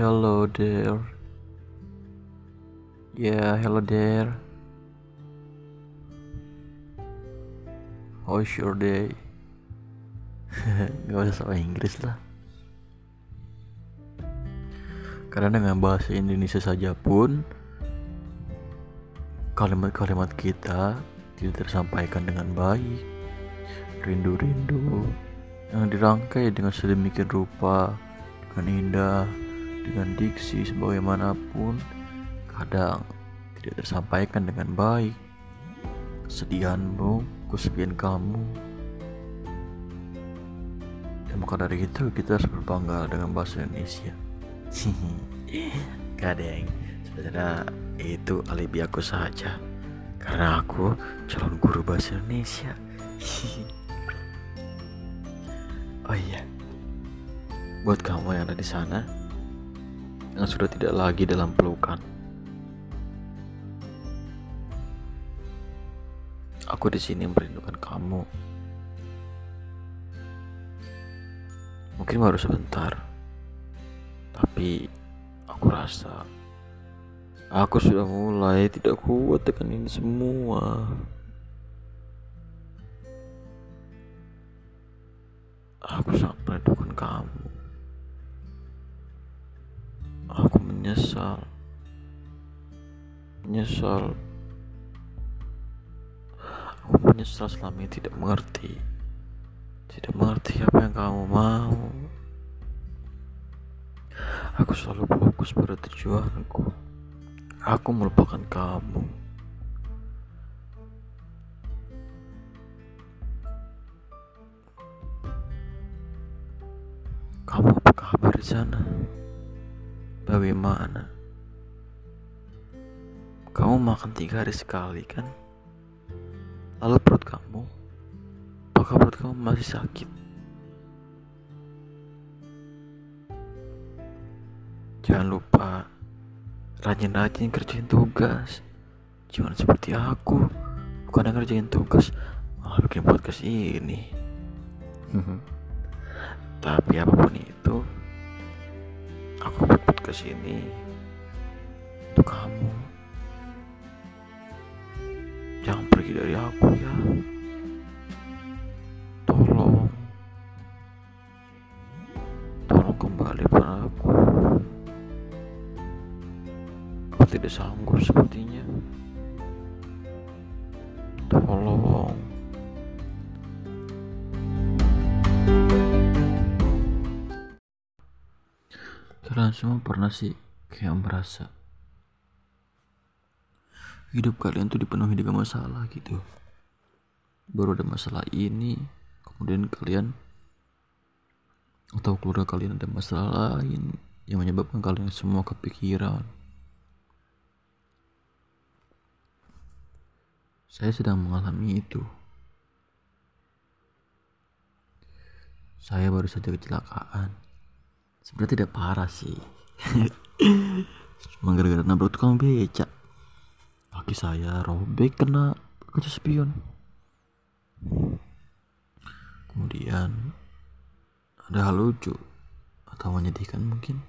hello there. Yeah, hello there. How's your day? Gak usah sama Inggris lah. Karena dengan bahasa Indonesia saja pun kalimat-kalimat kita tidak tersampaikan dengan baik. Rindu-rindu yang dirangkai dengan sedemikian rupa, dengan indah, dengan diksi sebagaimanapun, kadang tidak tersampaikan dengan baik. Kesedihanmu, kesepian kamu. Dan maka dari itu kita harus berbangga dengan bahasa Indonesia. Kadang sebenarnya itu alibi aku saja karena aku calon guru bahasa Indonesia. oh iya, buat kamu yang ada di sana yang sudah tidak lagi dalam pelukan. Aku di sini merindukan kamu. Mungkin baru sebentar, tapi aku rasa aku sudah mulai tidak kuat tekan ini semua. Aku sangat merindukan kamu. Menyesal. Menyesal. Aku menyesal selama ini tidak mengerti. Tidak mengerti apa yang kamu mau. Aku selalu fokus pada tujuanku. Aku melupakan kamu. Kamu apa kabar di sana? Bagaimana? Kamu makan tiga hari sekali kan? Lalu perut kamu, apakah perut kamu masih sakit? Jangan lupa rajin-rajin kerjain tugas. Jangan seperti aku, bukan kerjain tugas, malah bikin podcast ini. Tapi apa pun itu, aku buat podcast ini untuk kamu. Jangan pergi dari aku ya. Tolong. Tolong kembali padaku. Aku tidak sanggup sepertinya. Tolong. Kalian semua pernah sih kayak merasa hidup kalian tuh dipenuhi dengan masalah gitu. Baru ada masalah ini kemudian kalian atau keluarga kalian ada masalah lain yang menyebabkan kalian semua kepikiran. Saya sedang mengalami itu. Saya baru saja kecelakaan sebenarnya tidak parah sih. Cuma gara-gara nabrak tukang becak kaki saya robek kena kaca spion. Kemudian ada hal lucu atau menyedihkan mungkin.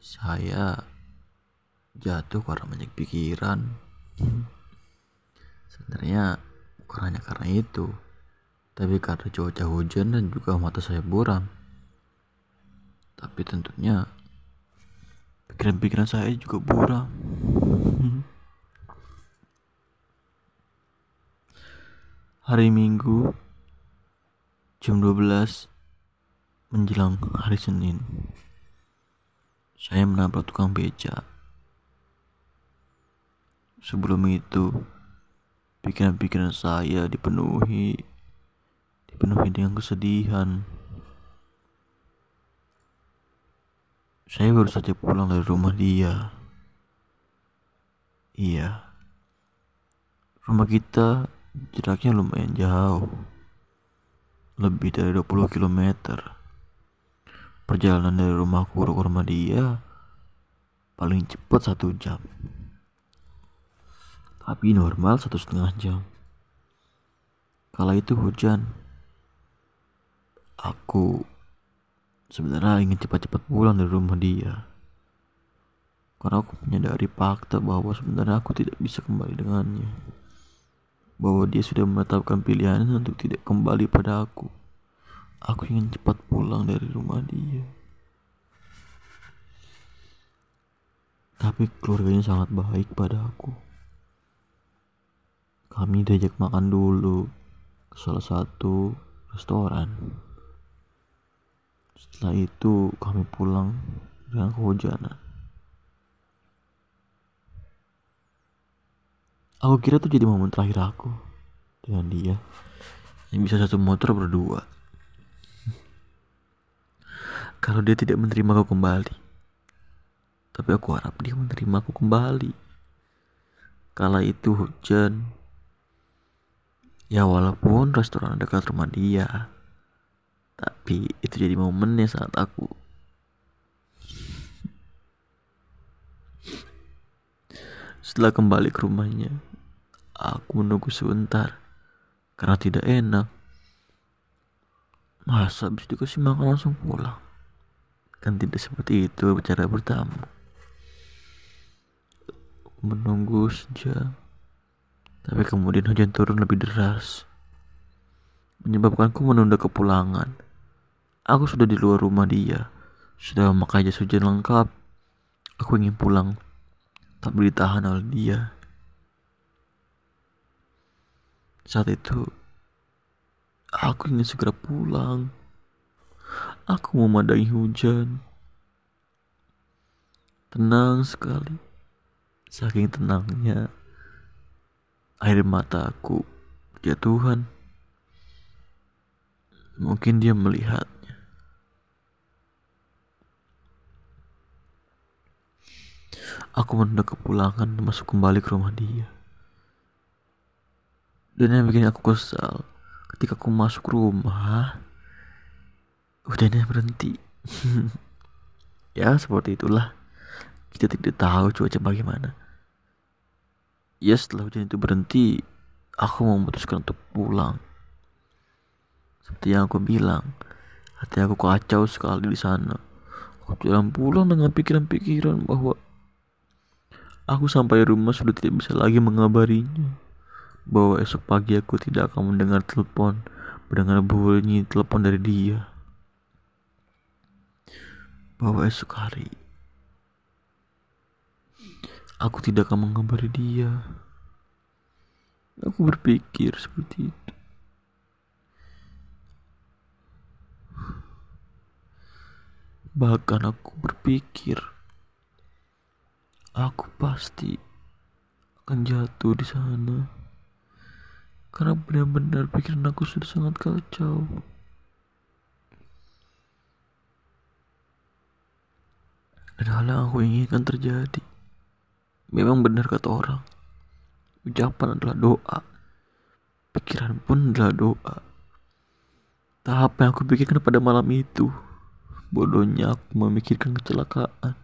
Saya jatuh karena banyak pikiran. Sebenarnya bukan hanya karena itu tapi karena cuaca hujan dan juga mata saya buram tapi tentunya pikiran-pikiran saya juga buram. Hari minggu jam 12 menjelang hari Senin saya menabrak tukang beca. Sebelum itu pikiran-pikiran saya dipenuhi dipenuhi dengan kesedihan Saya baru saja pulang dari rumah dia. Iya. Rumah kita jaraknya lumayan jauh. Lebih dari 20 km. Perjalanan dari rumahku ke rumah dia paling cepat satu jam. Tapi normal satu setengah jam. Kala itu hujan. Aku sebenarnya ingin cepat-cepat pulang dari rumah dia. Karena aku menyadari fakta bahwa sebenarnya aku tidak bisa kembali dengannya. Bahwa dia sudah menetapkan pilihannya untuk tidak kembali pada aku. Aku ingin cepat pulang dari rumah dia. Tapi keluarganya sangat baik pada aku. Kami diajak makan dulu ke salah satu restoran. Setelah itu kami pulang dengan kehujanan. Aku kira itu jadi momen terakhir aku dengan dia yang bisa satu motor berdua. Kalau dia tidak menerima aku kembali, tapi aku harap dia menerima aku kembali. Kala itu hujan, ya walaupun restoran dekat rumah dia, tapi itu jadi momennya saat aku setelah kembali ke rumahnya Aku menunggu sebentar karena tidak enak. Masa habis dikasih makan langsung pulang? Kan tidak seperti itu bicara bertamu. Menunggu sejam, tapi kemudian hujan turun lebih deras, menyebabkanku menunda kepulangan. Aku sudah di luar rumah dia, sudah memakai jas hujan lengkap. Aku ingin pulang, tapi ditahan oleh dia. Saat itu, aku ingin segera pulang. Aku memandangi hujan. Tenang sekali. Saking tenangnya, air mataku berjatuhan. Mungkin dia melihatnya. Aku menunda kepulangan masuk kembali ke rumah dia. Dan yang bikin aku kesal ketika aku masuk rumah hujannya berhenti. ya seperti itulah. Kita tidak tahu cuaca bagaimana. Ya setelah hujan itu berhenti, aku memutuskan untuk pulang. Seperti yang aku bilang, hati aku kacau sekali di sana. Aku jalan pulang dengan pikiran-pikiran bahwa aku sampai rumah sudah tidak bisa lagi mengabarinya bahwa esok pagi aku tidak akan mendengar telepon, mendengar bunyi telepon dari dia. Bahwa esok hari aku tidak akan mengabari dia. Aku berpikir seperti itu. Bahkan aku berpikir aku pasti akan jatuh di sana karena benar-benar pikiran aku sudah sangat kacau. Dan hal yang aku inginkan terjadi. Memang benar kata orang. Ucapan adalah doa. Pikiran pun adalah doa. Tahap yang aku pikirkan pada malam itu. Bodohnya aku memikirkan kecelakaan.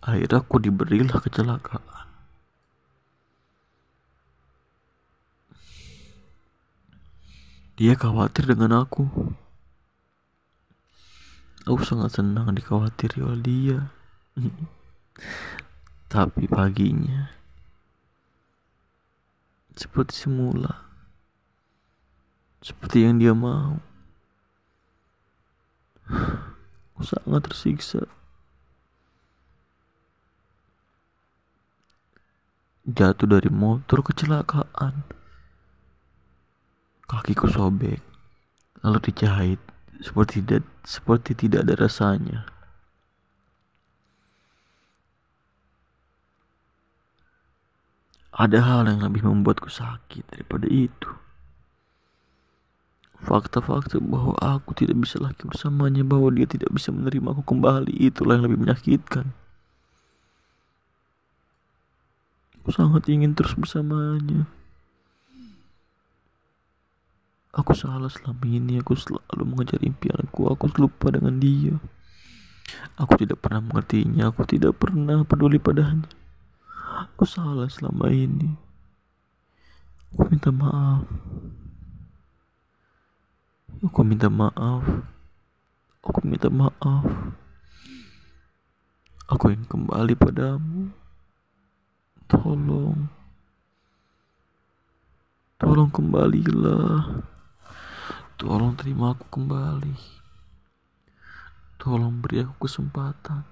Akhirnya aku diberilah kecelakaan. Dia khawatir dengan aku. Aku sangat senang dikhawatiri oleh dia. Tapi paginya, seperti semula, seperti yang dia mau, aku sangat tersiksa. Jatuh dari motor kecelakaan. Kakiku sobek, lalu dijahit seperti tidak seperti tidak ada rasanya. Ada hal yang lebih membuatku sakit daripada itu. Fakta-fakta bahwa aku tidak bisa lagi bersamanya, bahwa dia tidak bisa menerima aku kembali, itulah yang lebih menyakitkan. Sangat ingin terus bersamanya. Aku salah selama ini, aku selalu mengejar impianku, aku lupa dengan dia. Aku tidak pernah mengertinya, aku tidak pernah peduli padanya. Aku salah selama ini. Aku minta maaf. Aku minta maaf Aku minta maaf. Aku ingin kembali padamu. Tolong. Tolong kembalilah. Tolong terima aku kembali. Tolong beri aku kesempatan.